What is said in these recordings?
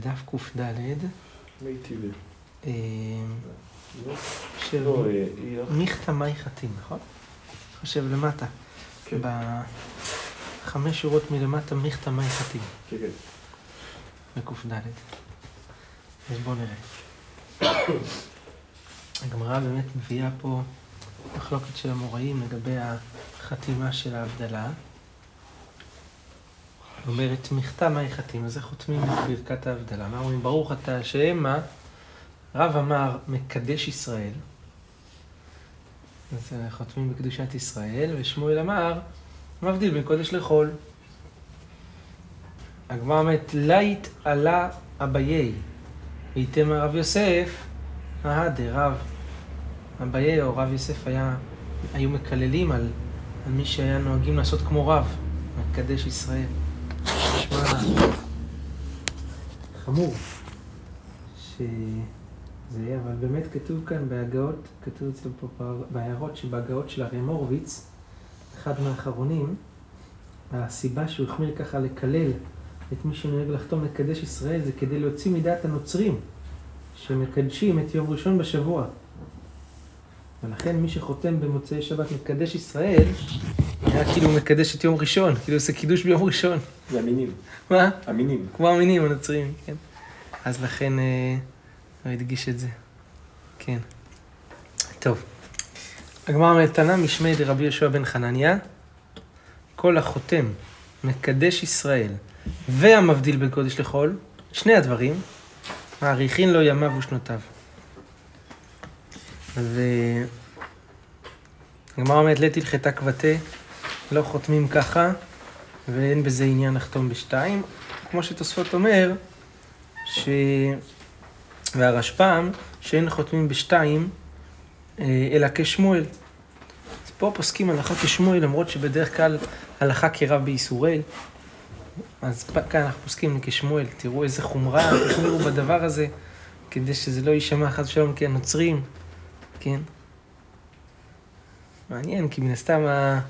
לדף קד, מיטיבי. אה, של לא, אה, היא... מיכתא מאי חתים, נכון? חושב למטה. כן. בחמש שורות מלמטה מיכתא מאי חתים, כן, כן. בקד. אז בואו נראה. הגמרא באמת מביאה פה מחלוקת של המוראים לגבי החתימה של ההבדלה. אומרת, מכתב מהי חתים, אז איך חותמים את ברכת ההבדלה? מה אומרים? ברוך אתה השם, מה? רב אמר, מקדש ישראל. אז אה, חותמים בקדושת ישראל, ושמואל אמר, מבדיל בין קודש לחול. הגמרא אומרת, לית עלה אביי, ויתם הרב יוסף, אהה דרב אביי או רב יוסף היה, היו מקללים על, על מי שהיה נוהגים לעשות כמו רב, מקדש ישראל. חמור, שזה, אבל באמת כתוב כאן בהגאות, כתוב אצלו פה בהערות שבהגאות של אריה מורוביץ, אחד מהאחרונים, הסיבה שהוא החמיר ככה לקלל את מי שנוהג לחתום לקדש ישראל זה כדי להוציא מדעת הנוצרים שמקדשים את יום ראשון בשבוע. ולכן מי שחותם במוצאי שבת מקדש ישראל, היה כאילו מקדש את יום ראשון, כאילו עושה קידוש ביום ראשון. זה המינים. מה? המינים. כמו המינים הנוצרים, כן. אז לכן אה, הוא הדגיש את זה. כן. טוב. הגמרא תנא משמי דרבי יהושע בן חנניה, כל החותם מקדש ישראל והמבדיל בין קודש לחול, שני הדברים, מאריכין לו ימיו ושנותיו. והגמרא אומרת, לית הלכתה כבתה, לא חותמים ככה, ואין בזה עניין לחתום בשתיים. כמו שתוספות אומר, ש... והרשפ"ם, שאין חותמים בשתיים, אה, אלא כשמואל. אז פה פוסקים הלכה כשמואל, למרות שבדרך כלל הלכה כרב בייסורי. אז כאן אנחנו פוסקים כשמואל, תראו איזה חומרה תחמירו בדבר הזה, כדי שזה לא יישמע חס ושלום כנוצרים, כן? מעניין, כי מן הסתם ה...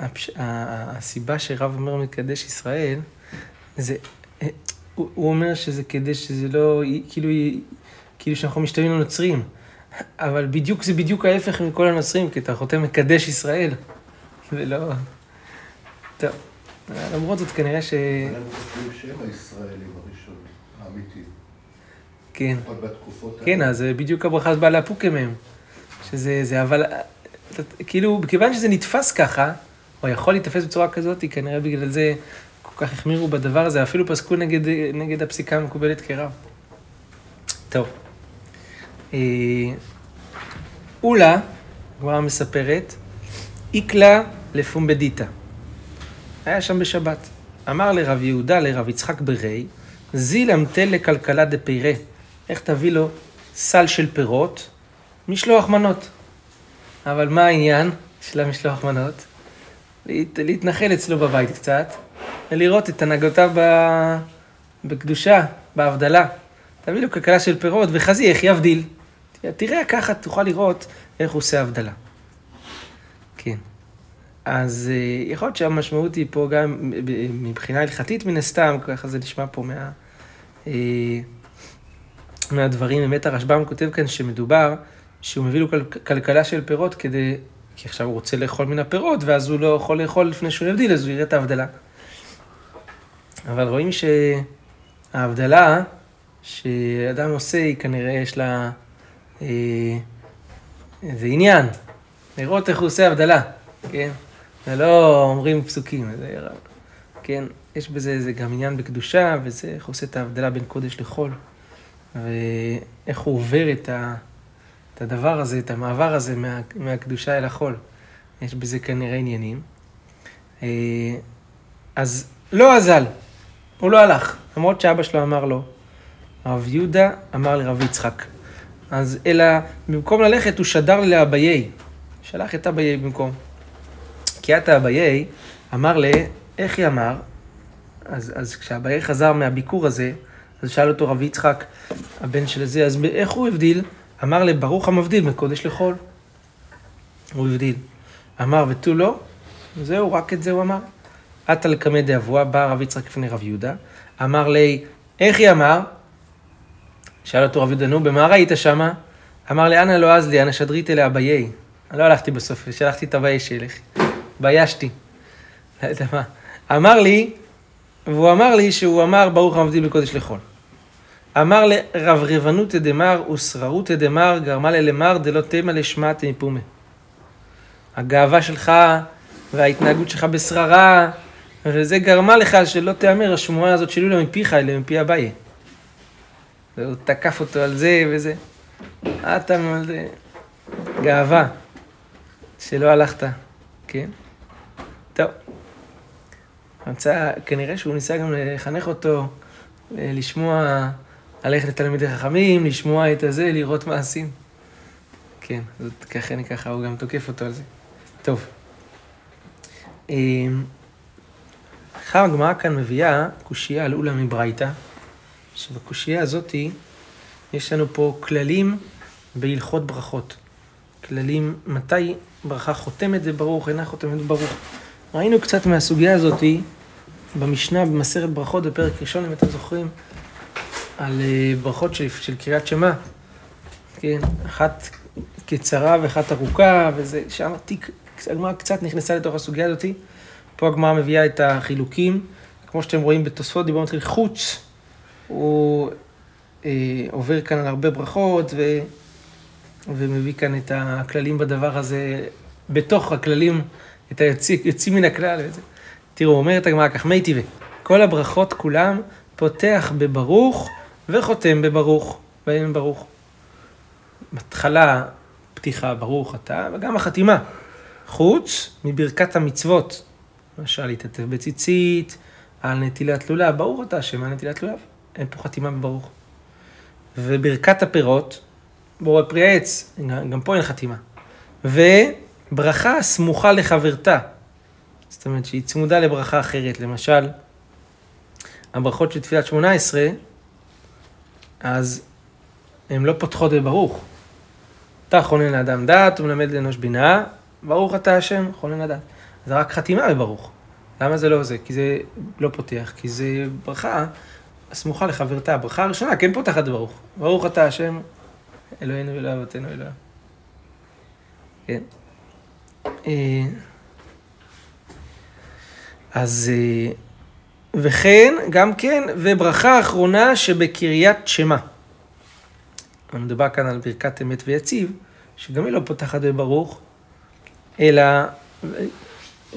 הפש... הסיבה שרב אומר מקדש ישראל, זה, הוא, הוא אומר שזה כדי שזה לא, כאילו, כאילו שאנחנו משתווים לנוצרים, אבל בדיוק, זה בדיוק ההפך מכל הנוצרים, כי אתה חותם מקדש ישראל, ולא... טוב, למרות זאת כנראה ש... אנחנו חושבים שהם הישראלים הראשונים, האמיתיים. כן. כן, אז בדיוק הברכה באה לאפוקה מהם. שזה, זה, אבל, כאילו, מכיוון שזה נתפס ככה, או יכול להיתפס בצורה כזאת, כנראה בגלל זה כל כך החמירו בדבר הזה, אפילו פסקו נגד, נגד הפסיקה המקובלת כרב. טוב. אה, אולה, הגמרא מספרת, איקלה לפומבדיתא. היה שם בשבת. אמר לרב יהודה, לרב יצחק ברי, זילם תל לכלכלה דפירה. איך תביא לו סל של פירות? משלוח מנות. אבל מה העניין של המשלוח מנות? להת, להתנחל אצלו בבית קצת, ולראות את הנהגותיו ב... בקדושה, בהבדלה. תביא לו כלכלה של פירות וחזי, איך יבדיל. תראה, ככה תוכל לראות איך הוא עושה הבדלה. כן. אז אה, יכול להיות שהמשמעות היא פה גם מבחינה הלכתית מן הסתם, ככה זה נשמע פה מה... אה, מהדברים, באמת הרשב"ם כותב כאן שמדובר שהוא מביא לו כלכלה של פירות כדי, כי עכשיו הוא רוצה לאכול מן הפירות, ואז הוא לא יכול לאכול לפני שהוא יבדיל, אז הוא יראה את ההבדלה. אבל רואים שההבדלה שאדם עושה, היא כנראה יש לה אה, עניין, לראות איך הוא עושה הבדלה, כן? ולא אומרים פסוקים, זה, כן? יש בזה איזה גם עניין בקדושה, וזה איך הוא עושה את ההבדלה בין קודש לחול, ואיך הוא עובר את ה... הדבר הזה, את המעבר הזה מה, מהקדושה אל החול. יש בזה כנראה עניינים. אה, אז לא אזל, הוא לא הלך, למרות שאבא שלו אמר לו. הרב יהודה אמר לרב יצחק. אז אלא במקום ללכת הוא שדר לאביי, שלח את אביי במקום. כי את אביי אמר ל... איך היא אמר? אז, אז כשאביי חזר מהביקור הזה, אז שאל אותו רב יצחק, הבן של זה, אז איך הוא הבדיל? אמר לברוך המבדיל מקודש לחול. הוא הבדיל. אמר ותו לא, זהו, רק את זה הוא אמר. עתה לקמא דאבוה, בא רב יצחק לפני רב יהודה, אמר לי, איך היא אמר? שאל אותו רב יהודה, נו, במה ראית שמה? אמר לי, אנא לא אז לי, אנא שדרית אליה אביי. לא הלכתי בסוף, שלחתי את אביי שילך. ביישתי. לא יודע מה. אמר לי, והוא אמר לי שהוא אמר, ברוך המבדיל בקודש לחול. אמר לרב רבנותא דמר ושררותא דמר גרמה ללמר דלא תימא לשמעתא מפומא. הגאווה שלך וההתנהגות שלך בשררה, וזה גרמה לך שלא תיאמר השמועה הזאת שלי לא מפיך, אלא מפי אביי. והוא תקף אותו על זה וזה. אתה על זה. גאווה, שלא הלכת, כן? טוב. מצא, כנראה שהוא ניסה גם לחנך אותו, לשמוע, ללכת לתלמידי חכמים, לשמוע את הזה, לראות מעשים. כן, זאת ככה, ככה, הוא גם תוקף אותו על זה. טוב. אחר הגמרא כאן מביאה קושייה על אולה מברייתא, שבקושייה הזאתי יש לנו פה כללים בהלכות ברכות. כללים מתי ברכה חותמת וברוך, אינה חותמת וברוך. ראינו קצת מהסוגיה הזאתי במשנה במסכת ברכות בפרק ראשון, אם אתם זוכרים, על אה, ברכות של, של קריאת שמע. כן, אחת קצרה ואחת ארוכה, וזה, שם הגמרא קצת נכנסה לתוך הסוגיה הזאתי. פה הגמרא מביאה את החילוקים, כמו שאתם רואים בתוספות, דיברנו מתחיל חוץ, הוא אה, עובר כאן על הרבה ברכות, ו, ומביא כאן את הכללים בדבר הזה, בתוך הכללים, את היוצאים מן הכלל. וזה. תראו, אומרת הגמרא כך, מי טבעי, כל הברכות כולם פותח בברוך וחותם בברוך, ואין ברוך. בהתחלה, פתיחה, ברוך אתה, וגם החתימה. חוץ מברכת המצוות, למשל להתעטף בציצית, על נטילת לולב, ברוך אתה השם על נטילת לולב, אין פה חתימה בברוך. וברכת הפירות, בורא פרי העץ, גם פה אין חתימה. וברכה סמוכה לחברתה, זאת אומרת שהיא צמודה לברכה אחרת, למשל, הברכות של תפילת שמונה עשרה, אז הן לא פותחות בברוך. אתה חונן לאדם דעת ומלמד לאנוש בינה, ברוך אתה השם, חונן לדעת. זה רק חתימה בברוך. למה זה לא זה? כי זה לא פותח, כי זה ברכה הסמוכה לחברתה. הברכה הראשונה כן פותחת ברוך. ברוך אתה השם, אלוהינו ואלוהי אבותינו אלוהים. כן. אה, אז אה, וכן, גם כן, וברכה אחרונה שבקריית שמע. מדובר כאן על ברכת אמת ויציב, שגם היא לא פותחת בברוך, אלא,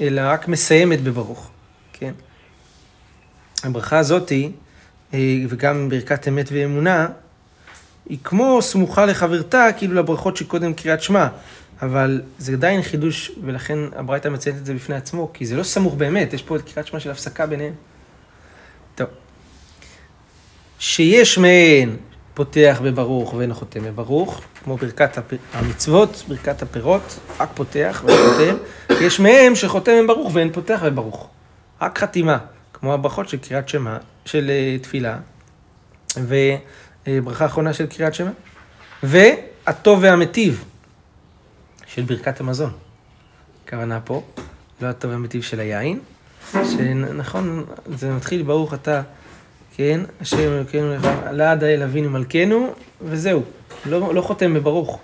אלא רק מסיימת בברוך, כן? הברכה הזאתי, אה, וגם ברכת אמת ואמונה, היא כמו סמוכה לחברתה, כאילו לברכות שקודם קריאת שמע, אבל זה עדיין חידוש, ולכן הברייתא מציינת את זה בפני עצמו, כי זה לא סמוך באמת, יש פה את קריאת שמע של הפסקה ביניהם. טוב. שיש מהן פותח בברוך ואין חותם בברוך, כמו ברכת המצוות, ברכת הפירות, רק פותח ואין חותם. יש מהם שחותם בברוך ואין פותח בברוך. רק חתימה, כמו הברכות של קריאת שמע, של uh, תפילה, וברכה אחרונה של קריאת שמע, והטוב והמטיב של ברכת המזון. הכוונה פה, לא הטוב והמטיב של היין, שנכון, זה מתחיל ברוך אתה. כן, השם אלוקינו לעד האל אבינו מלכנו, וזהו, לא, לא חותם בברוך.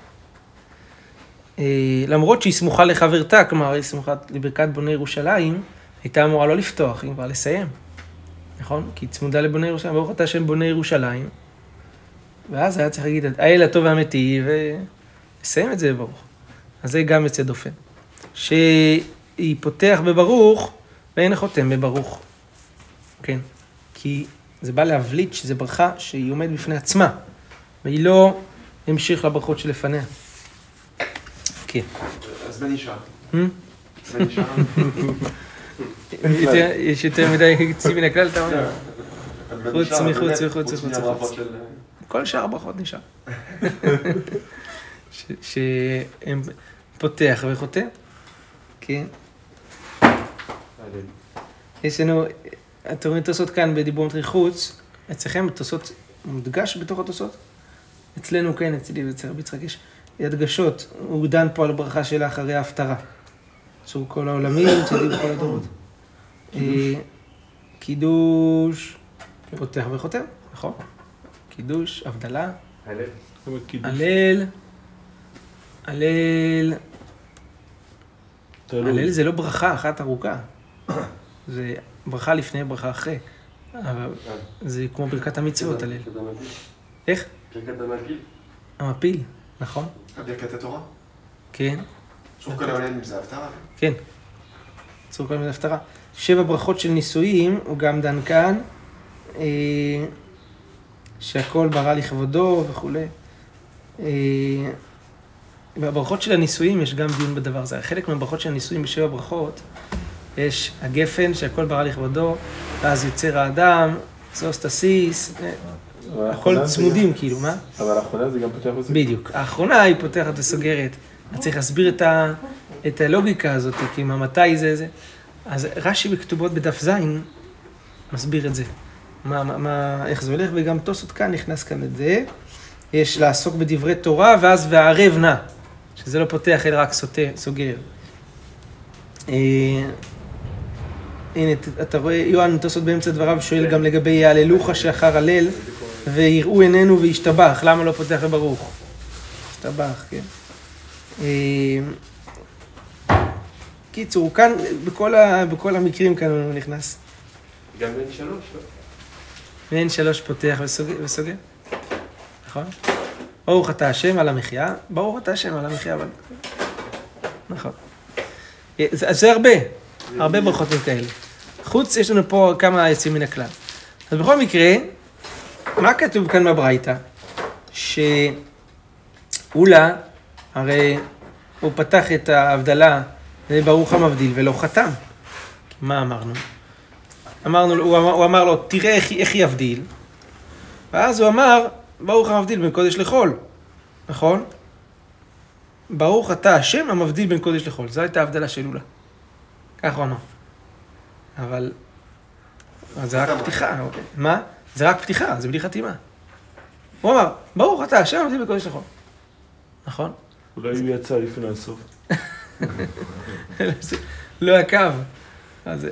אה, למרות שהיא סמוכה לחברתה, כלומר, היא סמוכה לברכת בוני ירושלים, הייתה אמורה לא לפתוח, היא כבר לסיים. נכון? כי היא צמודה לבוני ירושלים, ברוך אתה השם בוני ירושלים. ואז היה צריך להגיד, האל הטוב והאמיתי, ולסיים את זה בברוך. אז זה גם יוצא דופן. שהיא פותח בברוך, ואין חותם בברוך. כן. כי זה בא להבליט שזו ברכה שהיא עומדת בפני עצמה, והיא לא המשיך לברכות שלפניה. כן. אז אישה. Hmm? יש יותר מדי יוצאים מן הכלל, אתה אומר? חוץ מחוץ וחוץ וחוץ וחוץ. כל שאר הברכות נשאר. שהם פותח וחותם. כן. יש לנו אתם רואים תוספות כאן בדיבור מתחיל חוץ, אצלכם תוספות מודגש בתוך התוספות? אצלנו כן, אצלי ואצל רבי יצחק יש הדגשות. הוא דן פה על ברכה של אחרי ההפטרה. צור כל העולמים, צידי בכל הדורות. אה, קידוש, פותח וחותם, נכון? קידוש, הבדלה. הלל, הלל, תלוי. הלל זה לא ברכה אחת ארוכה. זה ברכה לפני, ברכה אחרי. אבל זה כמו ברכת המצוות, הלל. איך? ברכת המגיל. המפיל, נכון? ברכת התורה? כן, צור כל העולם זה הפטרה? כן. צור כל מיני הפטרה. שבע ברכות של נישואים, הוא גם דן כאן, אה, שהכל ברא לכבודו וכולי. אה, בברכות של הנישואים יש גם דיון בדבר הזה. חלק מהברכות של הנישואים בשבע ברכות, יש הגפן שהכל ברא לכבודו, ואז יוצר האדם, סוס תסיס, אה, הכל צמודים כאילו, מה? אבל האחרונה זה גם פותח וזה. בדיוק. האחרונה היא פותחת וסוגרת. צריך להסביר את, ה, את הלוגיקה הזאת, כי מה, מתי זה זה. אז רש"י בכתובות בדף ז' מסביר את זה. מה, מה, מה, איך זה הולך, וגם תוספות כאן נכנס כאן את זה. יש לעסוק בדברי תורה, ואז והערב נא, שזה לא פותח אלא רק סוטה, סוגר. הנה, אתה רואה, יוהן תוספות באמצע דבריו שואל גם לגבי יהללוך שאחר הלל, ויראו עינינו וישתבח, למה לא פותח וברוך? השתבח, כן. אה, קיצור, כאן, בכל, ה, בכל המקרים כאן הוא נכנס. גם בן שלוש, לא? מעין שלוש פותח וסוגר, וסוגר. נכון? ברוך אתה השם על המחיה, ברוך אתה השם על המחיה, אבל... נכון. אה, אז זה הרבה, הרבה ברכות כאלה. חוץ, יש לנו פה כמה יוצאים מן הכלל. אז בכל מקרה, מה כתוב כאן בברייתא? שאולה, הרי הוא פתח את ההבדלה, זה ברוך המבדיל, ולא חתם. מה אמרנו? אמרנו, הוא אמר, הוא אמר לו, תראה איך, איך יבדיל. ואז הוא אמר, ברוך המבדיל בין קודש לחול. נכון? ברוך אתה השם המבדיל בין קודש לחול. זו הייתה ההבדלה של אולה. כך הוא אמר. אבל... זה רק פתיחה. אוקיי. מה? זה רק פתיחה, זה בלי חתימה. הוא אמר, ברוך אתה השם המבדיל בין קודש לחול. נכון? אולי הוא יצא לפני הסוף. לא הקו. אז,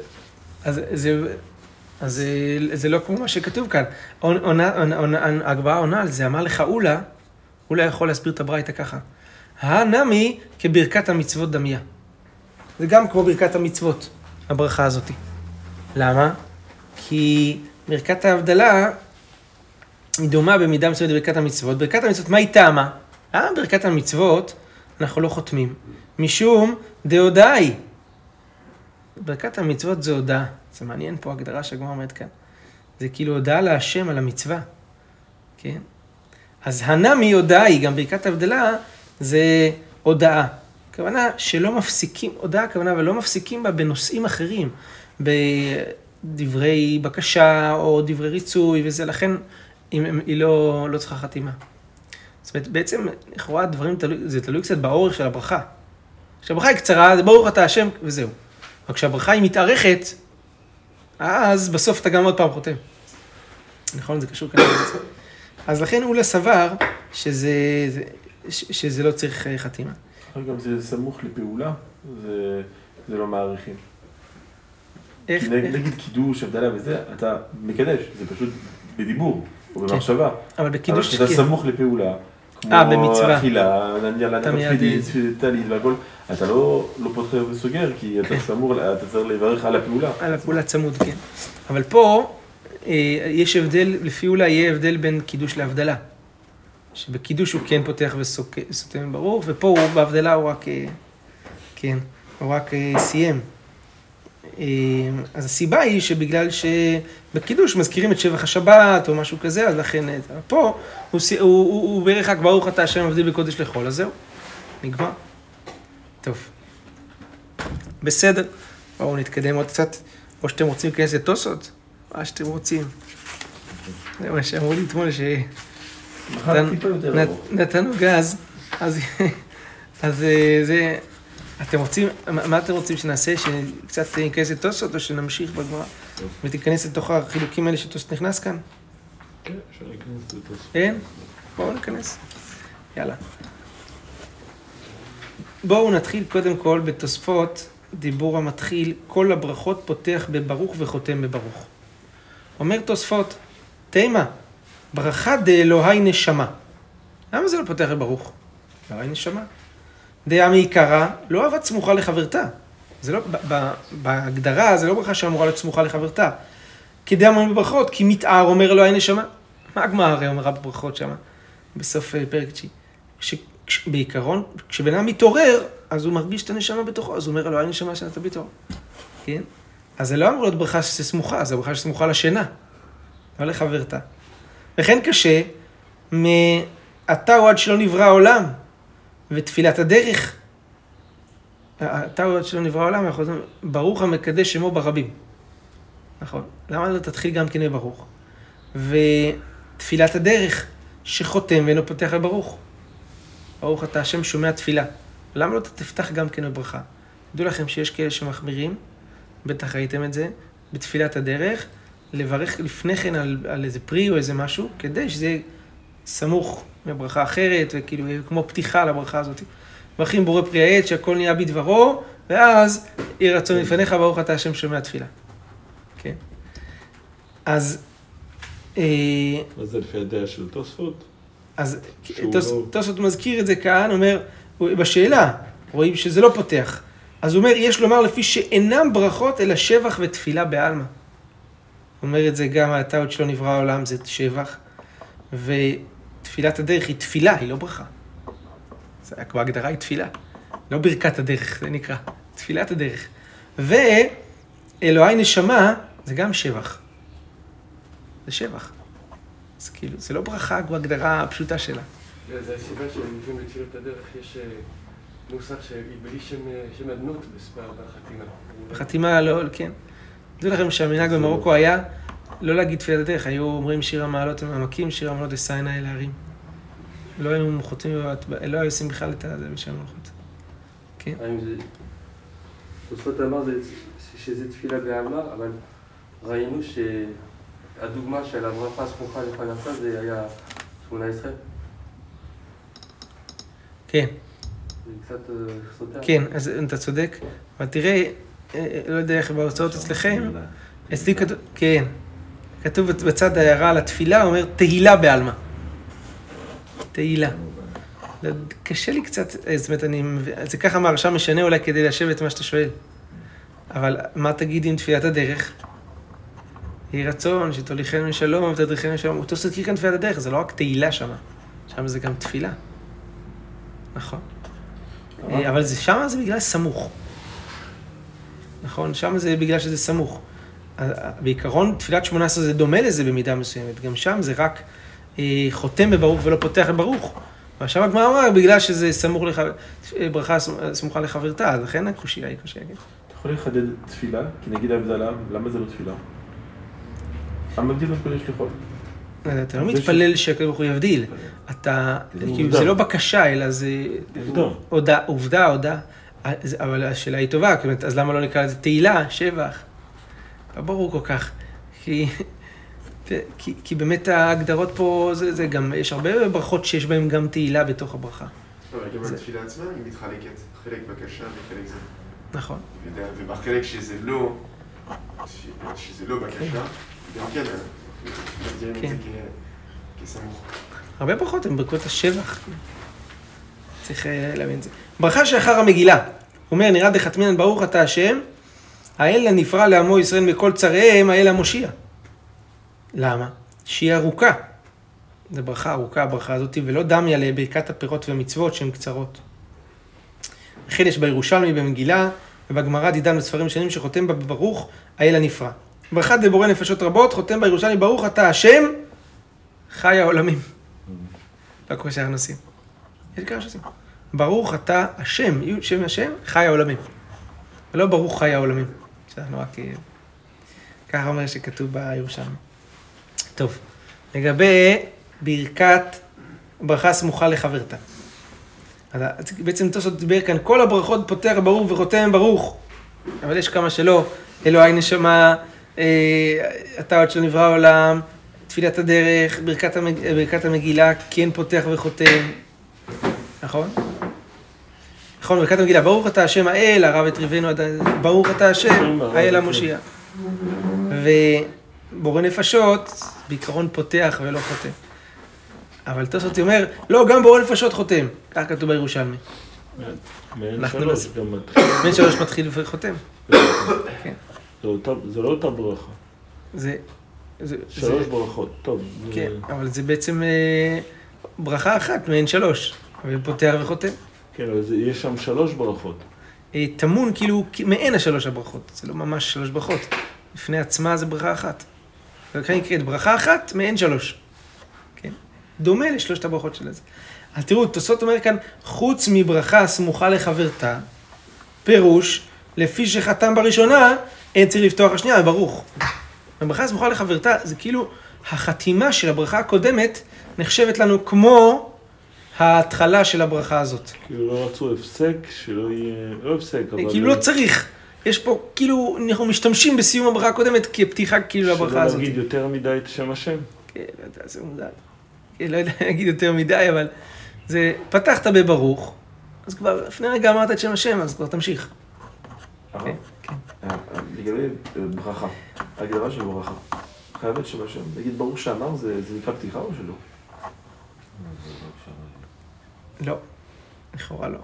אז, זה, אז זה, לא כמו מה שכתוב כאן. עונה- עונה- עונה- הגברה עונה על זה, אמר לך אולה, אולה יכול להסביר את הברייתא ככה. הנמי כברכת המצוות דמיה. זה גם כמו ברכת המצוות, הברכה הזאתי. למה? כי ברכת ההבדלה היא דומה במידה מסוימת לברכת המצוות. ברכת המצוות, מה היא טעמה? למה ברכת המצוות אנחנו לא חותמים? משום דהודאה היא. ברכת המצוות זה הודעה. זה מעניין פה הגדרה שהגמרא אומרת כאן. זה כאילו הודעה להשם על המצווה, כן? אז הנמי הודעה היא, גם ברכת הבדלה, זה הודעה. הכוונה שלא מפסיקים, הודעה הכוונה, אבל לא מפסיקים בה בנושאים אחרים, בדברי בקשה או דברי ריצוי וזה, לכן אם, היא לא, לא צריכה חתימה. זאת אומרת, בעצם, לכאורה הדברים, זה תלוי קצת באורך של הברכה. כשהברכה היא קצרה, זה ברוך אתה השם, וזהו. אבל כשהברכה היא מתארכת, אז בסוף אתה גם עוד פעם חותם. נכון? זה קשור כנראה לזה. אז לכן אולה סבר שזה, שזה לא צריך אה, חתימה. גם זה סמוך לפעולה, זה זה לא מעריכים. איך? נג- נגיד קידוש, הבדלה וזה, אתה מקדש, זה פשוט בדיבור, או במחשבה. אבל אבל בקידוש... כשאתה כן. סמוך לפעולה, כמו אה, במצווה. אכילה, נניח טלית והכל, אתה לא לא פותח וסוגר, כי אתה כן. סמוך, אתה צריך לברך על הפעולה. על הפעולה צמוד, כן. אבל פה אה, יש הבדל, לפי אולי יהיה הבדל בין קידוש להבדלה. שבקידוש הוא כן פותח וסותם ברור, ופה הוא בהבדלה הוא רק, אה, כן, הוא רק אה, סיים. אה, אז הסיבה היא שבגלל שבקידוש מזכירים את שבח השבת או משהו כזה, אז לכן, פה הוא, הוא, הוא, הוא בערך רק ברוך אתה השם מבדיל בקודש לחול, אז זהו, נגמר. טוב. בסדר, בואו נתקדם עוד קצת, או שאתם רוצים להיכנס לתוסות, מה שאתם רוצים. זה מה שאמרו לי אתמול, מחר ארוך. גז, אז, אז אה, זה, אתם רוצים, מה מה אתם רוצים שנעשה, שקצת ניכנס לתוסות, או שנמשיך בגמרא, ותיכנס לתוך החילוקים האלה שטוסט נכנס כאן? כן, אפשר להיכנס לתוספות. אין? בואו ניכנס. יאללה. בואו נתחיל קודם כל בתוספות, דיבור המתחיל, כל הברכות פותח בברוך וחותם בברוך. אומר תוספות, תימה, ברכה דאלוהי נשמה. למה זה לא פותח בברוך? אלוהי נשמה. דעה מעיקרה, לא אהבת סמוכה לחברתה. זה לא, בהגדרה זה לא ברכה שאמורה להיות סמוכה לחברתה. כדאי אמרנו בברכות, כי מתאר אומר אלוהי נשמה. מה הגמרא הרי אומרה בברכות שמה, בסוף אה, פרק תשיעי? שבעיקרון, כשבן אדם מתעורר, אז הוא מרגיש את הנשמה בתוכו, אז הוא אומר אלוהי נשמה שנתה בתור. כן? אז זה לא אמור להיות ברכה שסמוכה, זה ברכה שסמוכה לשינה, לא לחברתה. וכן קשה, מעתה עד שלא נברא העולם, ותפילת הדרך. אתה עד שלא נברא העולם, ברוך המקדש שמו ברבים. נכון. למה לא תתחיל גם כן בברוך? ותפילת הדרך, שחותם ואינו פותח לברוך. ברוך אתה השם שומע תפילה. למה לא תפתח גם כן בברכה? תדעו לכם שיש כאלה שמחמירים, בטח ראיתם את זה, בתפילת הדרך, לברך לפני כן על, על איזה פרי או איזה משהו, כדי שזה יהיה סמוך לברכה אחרת, וכאילו כמו פתיחה לברכה הזאת. מברכים בורא פרי העץ, שהכל נהיה בדברו, ואז יהי רצון לפניך, ברוך אתה השם שומע תפילה. כן. אז... אה, מה זה לפי הדעה של תוספות? אז לא- תוספות מזכיר את זה כאן, אומר, בשאלה, רואים שזה לא פותח. אז הוא אומר, יש לומר לפי שאינם ברכות, אלא שבח ותפילה בעלמא. אומר את זה גם, אתה עוד שלא נברא העולם, זה שבח. ותפילת הדרך היא תפילה, היא לא ברכה. זה בהגדרה היא תפילה. לא ברכת הדרך, זה נקרא. תפילת הדרך. ואלוהי נשמה, זה גם שבח. זה שבח. אז כאילו, זה לא ברכה בהגדרה הפשוטה שלה. זה זה הסיבה שלפעמים בתפילת הדרך יש אה, נוסח שבלי שם אה, שם אדנות בספר בחתימה. בחתימה לא, כן. תדעו לכם שהמנהג במרוקו היה לא להגיד תפילת הדרך, היו אומרים שיר המעלות המעמקים, שיר המעלות דסיינה אל ההרים. לא היו חותמים, לא היו עושים בכלל את זה בשם המלכות. כן. תוספות אמר זה- שזה תפילה בעלמא, אבל ראינו שהדוגמה של הברכה הסמוכה לפניך זה היה 18. כן, זה קצת אה, סותר. כן, אז אתה צודק, אבל תראה, אה, לא יודע איך בהוצאות אצלכם, אצלי כתוב, כן, כתוב בצד ההערה על התפילה, אומר תהילה בעלמא. תהילה. לא, קשה לי קצת, אה, זאת אומרת, אני, זה ככה מהרשם משנה אולי כדי ליישב את מה שאתה שואל. אבל מה תגיד עם תפילת הדרך? יהי רצון שתוליכנו לשלום ותדריכנו לשלום. אותו סתקי כאן תפילת הדרך, זה לא רק תהילה שמה, שם זה גם תפילה. נכון. אה, אבל זה, שם זה בגלל סמוך. נכון? שם זה בגלל שזה סמוך. אה, בעיקרון, תפילת שמונה עשרה זה דומה לזה במידה מסוימת. גם שם זה רק אה, חותם בברוך ולא פותח בברוך. ועכשיו הגמרא אמרה, בגלל שזה סמוך לח... אה, ברכה סמ- סמוכה לחברתה, אז לכן הקושייה היא קושייה. כן. אתה יכול לחדד תפילה? כי נגיד ההבדלה, למה זה לא תפילה? המבדיל לחול. אז אתה לא מתפלל שהקדוש ברוך הוא יבדיל. אתה, זה כאילו, עובדה. זה לא בקשה, אלא זה עובדה. עובדה, הודעה. אז- אבל השאלה היא טובה, אומרת, אז למה לא נקרא לזה תהילה, שבח? לא ברור כל כך. כי, כי, כי באמת ההגדרות פה, זה, זה גם, יש הרבה ברכות שיש בהן גם תהילה בתוך הברכה. אבל גם התפילה עצמה היא מתחלקת, חלק בקשה וחלק זה. נכון. ובחלק שזה לא, שזה לא בקשה, גם כן, את כן. זה כ- כסמוך. הרבה ברכות הן ברכות השבח. צריך אה, להבין את זה. ברכה שאחר המגילה. הוא אומר, נראה דחתמינן ברוך אתה השם, האל הנפרע לעמו ישראל מכל צריהם, האל המושיע. למה? שהיא ארוכה. זו ברכה ארוכה, הברכה הזאת, ולא דמיה לברכת הפירות והמצוות שהן קצרות. וכן יש בירושלמי במגילה, ובגמרא דידן בספרים שונים שחותם בה בברוך האל הנפרע. ברכה דבורא נפשות רבות, חותם בירושלמי ברוך אתה השם, חי העולמים. לא כמו שאנחנו עושים. יש כאלה שעושים. ברוך אתה השם, יהיו שם השם, חי העולמים. ולא ברוך חי העולמים. שאנחנו רק... ככה אומר שכתוב בירושלמי. טוב, לגבי ברכת ברכה סמוכה לחברתה. אז בעצם תוספות דיבר כאן, כל הברכות פותח ברוך וחותם ברוך. אבל יש כמה שלא, אלוהי נשמה, אה, אתה עוד שלא נברא העולם, תפילת הדרך, ברכת, המג... ברכת המגילה, כן פותח וחותם, נכון? נכון, ברכת המגילה, ברוך אתה השם האל, הרב את ריבנו, ברוך אתה השם, האל המושיע. ובורא נפשות, בעיקרון פותח ולא חותם. אבל תוספות אומר, לא, גם בורא נפשות חותם. כך כתוב בירושלמי. מעין שלוש נס- גם מתחיל. בן שלוש מתחיל וחותם. כן. זה אותה- זה לא אותה ברכה. זה... שלוש ברכות, טוב. כן, אבל זה בעצם אה, ברכה אחת מעין שלוש. ופותח וחותם. כן, זה- יש שם שלוש ברכות. אה, טמון כאילו מעין השלוש הברכות. זה לא ממש שלוש ברכות. לפני עצמה זה ברכה אחת. ולכן נקראת ברכה אחת מעין שלוש. כן? דומה לשלושת הברכות של זה. אז תראו, תוספות אומר כאן, חוץ מברכה הסמוכה לחברתה, פירוש, לפי שחתם בראשונה, אין צריך לפתוח השנייה, ברוך. הברכה הסמוכה לחברתה, זה כאילו החתימה של הברכה הקודמת נחשבת לנו כמו ההתחלה של הברכה הזאת. כאילו לא רצו הפסק, שלא יהיה... לא הפסק, אבל... כאילו לא צריך. יש פה, כאילו, אנחנו משתמשים בסיום הברכה הקודמת כפתיחה כאילו לברכה הזאת. שלא להגיד יותר מדי את שם השם. כן, לא יודע, זה מודע. כן, לא יודע להגיד יותר מדי, אבל זה, פתחת בברוך, אז כבר לפני רגע אמרת את שם השם, אז כבר תמשיך. הרב, כן, כן. אה, אה, לגבי אה, ברכה, הגדרה של ברכה, חייבת שם השם. נגיד ברוך שאמר, זה זה נקרא פתיחה או שלא? לא, לכאורה לא.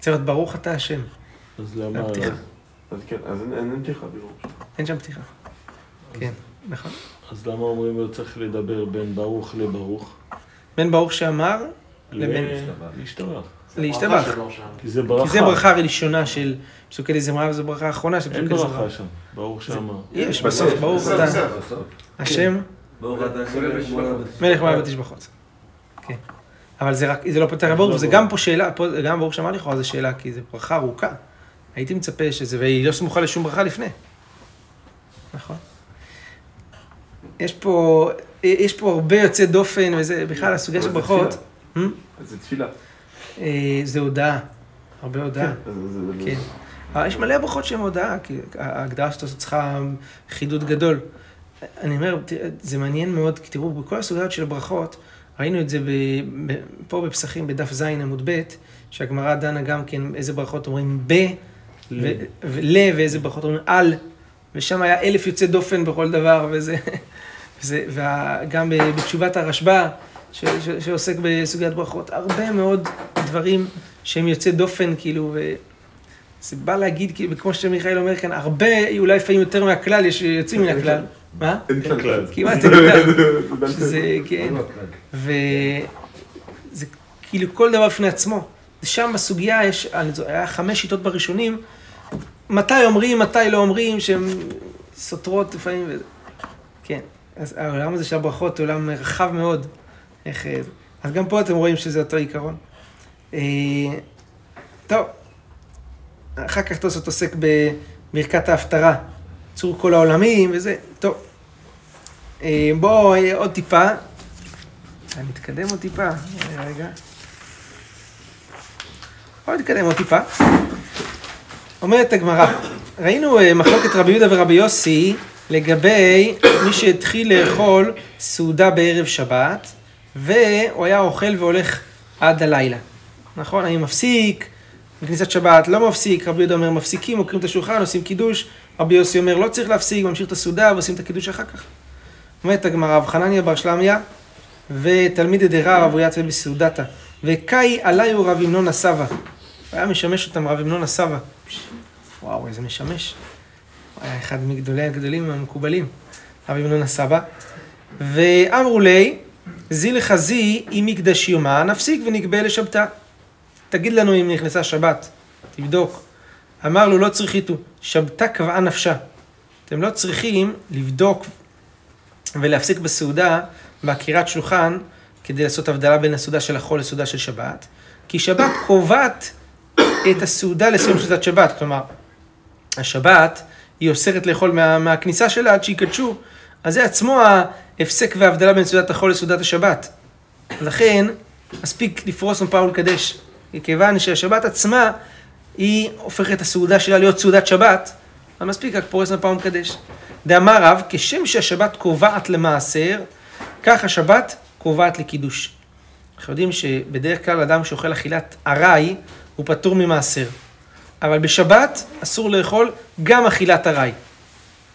צריך להיות ברוך אתה השם, אז למה... הפתיחה. אז כן, אז אין- אין אין פתיחה בברוך. אין שם פתיחה. כן, נכון. אז למה אומרים לו צריך לדבר בין ברוך לברוך? בין ברוך שאמר לבין להשתבח. להשתבח. כי זה ברכה. כי זה ברכה הראשונה של פסוקי דזמרה וזו ברכה האחרונה של אין פסוקי דזמרה. ברכה שם, ברוך שאמר. יש, בסוף, ברוך בסוף, אתה. השם. ברוך אתה השם מלך מלך ותשבחות. כן. אבל זה רק, זה לא פותר ברוך, זה גם פה שאלה, פה, גם ברוך שאמר לכאורה זה שאלה, כי זו ברכה ארוכה. הייתי מצפה שזה, והיא לא סמוכה לשום ברכה לפני. נכון. יש פה, יש פה הרבה יוצא דופן, וזה בכלל הסוגיה של זה ברכות. תפילה. Hmm? זה תפילה. אה, זה הודעה, הרבה הודעה. זה- זה- כן. אבל יש מלא ברכות שהן הודעה, כי ההגדרה שאתה עושה צריכה חידוד גדול. אני אומר, זה מעניין מאוד, כי תראו, בכל הסוגיות של הברכות, ראינו את זה ב, ב, פה בפסחים, בדף ז עמוד ב', שהגמרא דנה גם כן איזה ברכות אומרים ב, ו- ול, ואיזה ברכות אומרים על, ושם היה אלף יוצא דופן בכל דבר, וזה, וזה וגם בתשובת הרשב"א, ש, ש, שעוסק בסוגיית ברכות, הרבה מאוד דברים שהם יוצא דופן, כאילו, ו... זה בא להגיד, כאילו, כמו שמיכאל אומר כאן, הרבה, אולי לפעמים יותר מהכלל, יש יוצאים מן הכלל. מה? כמעט אין כלל. שזה, כן. וזה כאילו כל דבר בפני עצמו. שם בסוגיה יש, היה חמש שיטות בראשונים, מתי אומרים, מתי לא אומרים, שהן סותרות לפעמים. כן, אז העולם הזה של הברכות הוא עולם רחב מאוד. איך, אה, אז גם פה אתם רואים שזה אותו עיקרון. אה, טוב, אחר כך תוספות עוסק בברכת ההפטרה, צור כל העולמים וזה, טוב. אה, בואו אה, עוד טיפה. אני אתקדם עוד טיפה, אה, רגע. בואו נתקדם עוד טיפה. אומרת הגמרא, ראינו אה, מחלוקת רבי יהודה ורבי יוסי לגבי מי שהתחיל לאכול סעודה בערב שבת, והוא היה אוכל והולך עד הלילה. נכון? האם מפסיק בכניסת שבת, לא מפסיק, רבי יהודה אומר מפסיקים, עוקרים את השולחן, עושים קידוש, רבי יוסי אומר לא צריך להפסיק, ממשיך את הסעודה ועושים את הקידוש אחר כך. אומרת הגמרא, רב חנניה בר שלמיה ותלמיד דרא רב אוריתא בסעודתא, וקאי עליו רב המנון הסבא. הוא היה משמש אותם רב המנון הסבא. וואו, איזה משמש. הוא היה אחד מגדולי הגדולים המקובלים, רב המנון הסבא. ואמרו לי, זי לחזי אם מקדש יומה, נפסיק ונגבה לשבתה. תגיד לנו אם נכנסה שבת, תבדוק. אמר לו, לא צריכיתו, שבתה קבעה נפשה. אתם לא צריכים לבדוק ולהפסיק בסעודה, בעקירת שולחן, כדי לעשות הבדלה בין הסעודה של החול לסעודה של שבת, כי שבת קובעת את הסעודה לסיום סעודת שבת. כלומר, השבת היא אוסרת לאכול מה, מהכניסה שלה עד שיקדשו, אז זה עצמו ההפסק וההבדלה בין סעודת החול לסעודת השבת. לכן, מספיק לפרוס מפה ולקדש. כיוון שהשבת עצמה, היא הופכת את הסעודה שלה להיות סעודת שבת, אז מספיק רק פורס מפה ומקדש. דאמר רב, כשם שהשבת קובעת למעשר, כך השבת קובעת לקידוש. אנחנו יודעים שבדרך כלל אדם שאוכל אכילת ארעי, הוא פטור ממעשר. אבל בשבת אסור לאכול גם אכילת ארעי.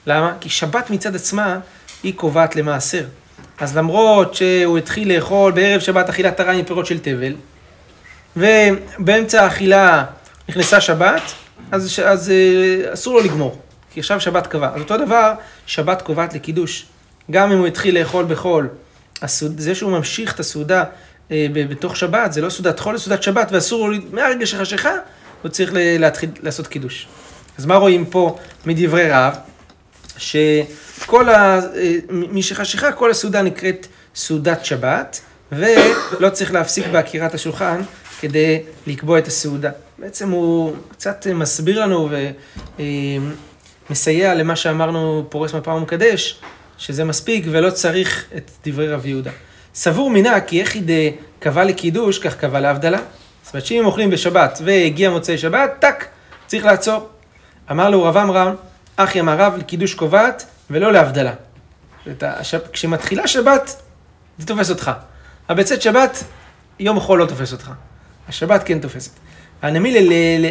למה? כי שבת מצד עצמה היא קובעת למעשר. אז למרות שהוא התחיל לאכול בערב שבת אכילת ארעי מפירות של תבל, ובאמצע האכילה נכנסה שבת, אז, אז אה, אסור לו לגמור, כי עכשיו שבת קבע. אז אותו דבר, שבת קובעת לקידוש. גם אם הוא התחיל לאכול בחול, הסעוד, זה שהוא ממשיך את הסעודה אה, בתוך שבת, זה לא סעודת חול, זה סעודת שבת, ואסור לו, מהרגע שחשיכה, הוא צריך להתחיל לעשות קידוש. אז מה רואים פה מדברי רב? שכל ה... אה, משחשיכה כל הסעודה נקראת סעודת שבת, ולא צריך להפסיק בעקירת השולחן כדי לקבוע את הסעודה. בעצם הוא קצת מסביר לנו ומסייע למה שאמרנו פורס מפה ומקדש, שזה מספיק ולא צריך את דברי רב יהודה. סבור מינה כי יחיד קבע לקידוש, כך קבע להבדלה. זאת אומרת שאם אוכלים בשבת והגיע מוצאי שבת, טאק, צריך לעצור. אמר לו רב עמרם, אחי אמר רב לקידוש קובעת ולא להבדלה. כשמתחילה שבת, זה תופס אותך. הבצאת שבת, יום החול לא תופס אותך. השבת כן תופסת. הנמילה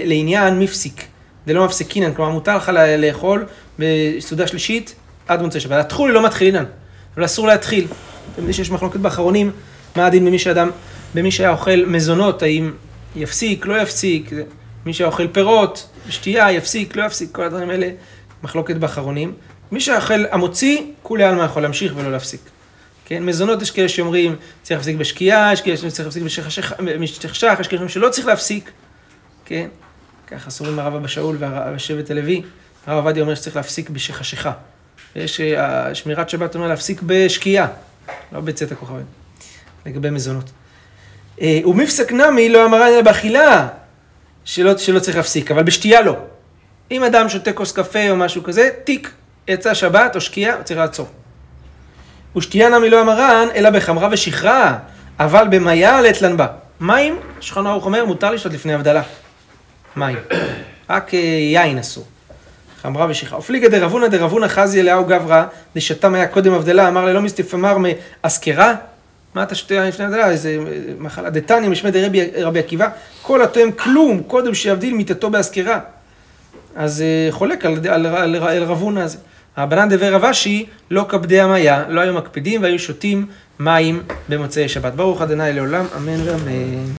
לעניין מפסיק, זה לא מפסיקינן, כלומר מותר לך לאכול בסעודה שלישית עד מוצאי שבת. התחול לא מתחילינן, אבל אסור להתחיל. אתם יודעים שיש מחלוקת באחרונים, מה הדין במי שאדם, במי שהיה אוכל מזונות, האם יפסיק, לא יפסיק, מי שהיה אוכל פירות, שתייה, יפסיק, לא יפסיק, כל הדברים האלה, מחלוקת באחרונים. מי שאוכל המוציא, כולי עלמא יכול להמשיך ולא להפסיק. כן, מזונות יש כאלה שאומרים צריך להפסיק בשקיעה, יש כאלה שצריך להפסיק בשחשך, יש כאלה שלא צריך להפסיק, כן, ככה סורים הרב אבא שאול והשבט הלוי, הרב עובדיה אומר שצריך להפסיק בשחשיכה. יש, אה, שמירת שבת אומר להפסיק בשקיעה, לא בצאת הכוכבים, לגבי מזונות. אה, ומפסק נמי לא אמרה אלא באכילה, שלא, שלא צריך להפסיק, אבל בשתייה לא. אם אדם שותה כוס קפה או משהו כזה, תיק, יצא שבת או שקיעה, הוא צריך לעצור. ושתייה נמי לא המרן, אלא בחמרה ושכרה, אבל במיה לטלן בה. מים, שולחן ערוך אומר, מותר לשתות לפני הבדלה. מים. רק אה, יין אסור. חמרה ושכרה. ופליגה דרבונה דרבונה חזי אליהו גברא, דשתם היה קודם הבדלה, אמר ללא מסתפמר מאזכרה. מה אתה שותה לפני הבדלה? איזה אה, מחלה. דתניא משמע דרבי רבי עקיבא, כל התואם כלום, קודם שיבדיל מיתתו באזכרה. אז אה, חולק על, על, על, על רבונה הזה. הבנן דבי רב אשי, לא כבדי המיה, לא היו מקפידים והיו שותים מים במוצאי שבת. ברוך ה' לעולם, אמן ואמן.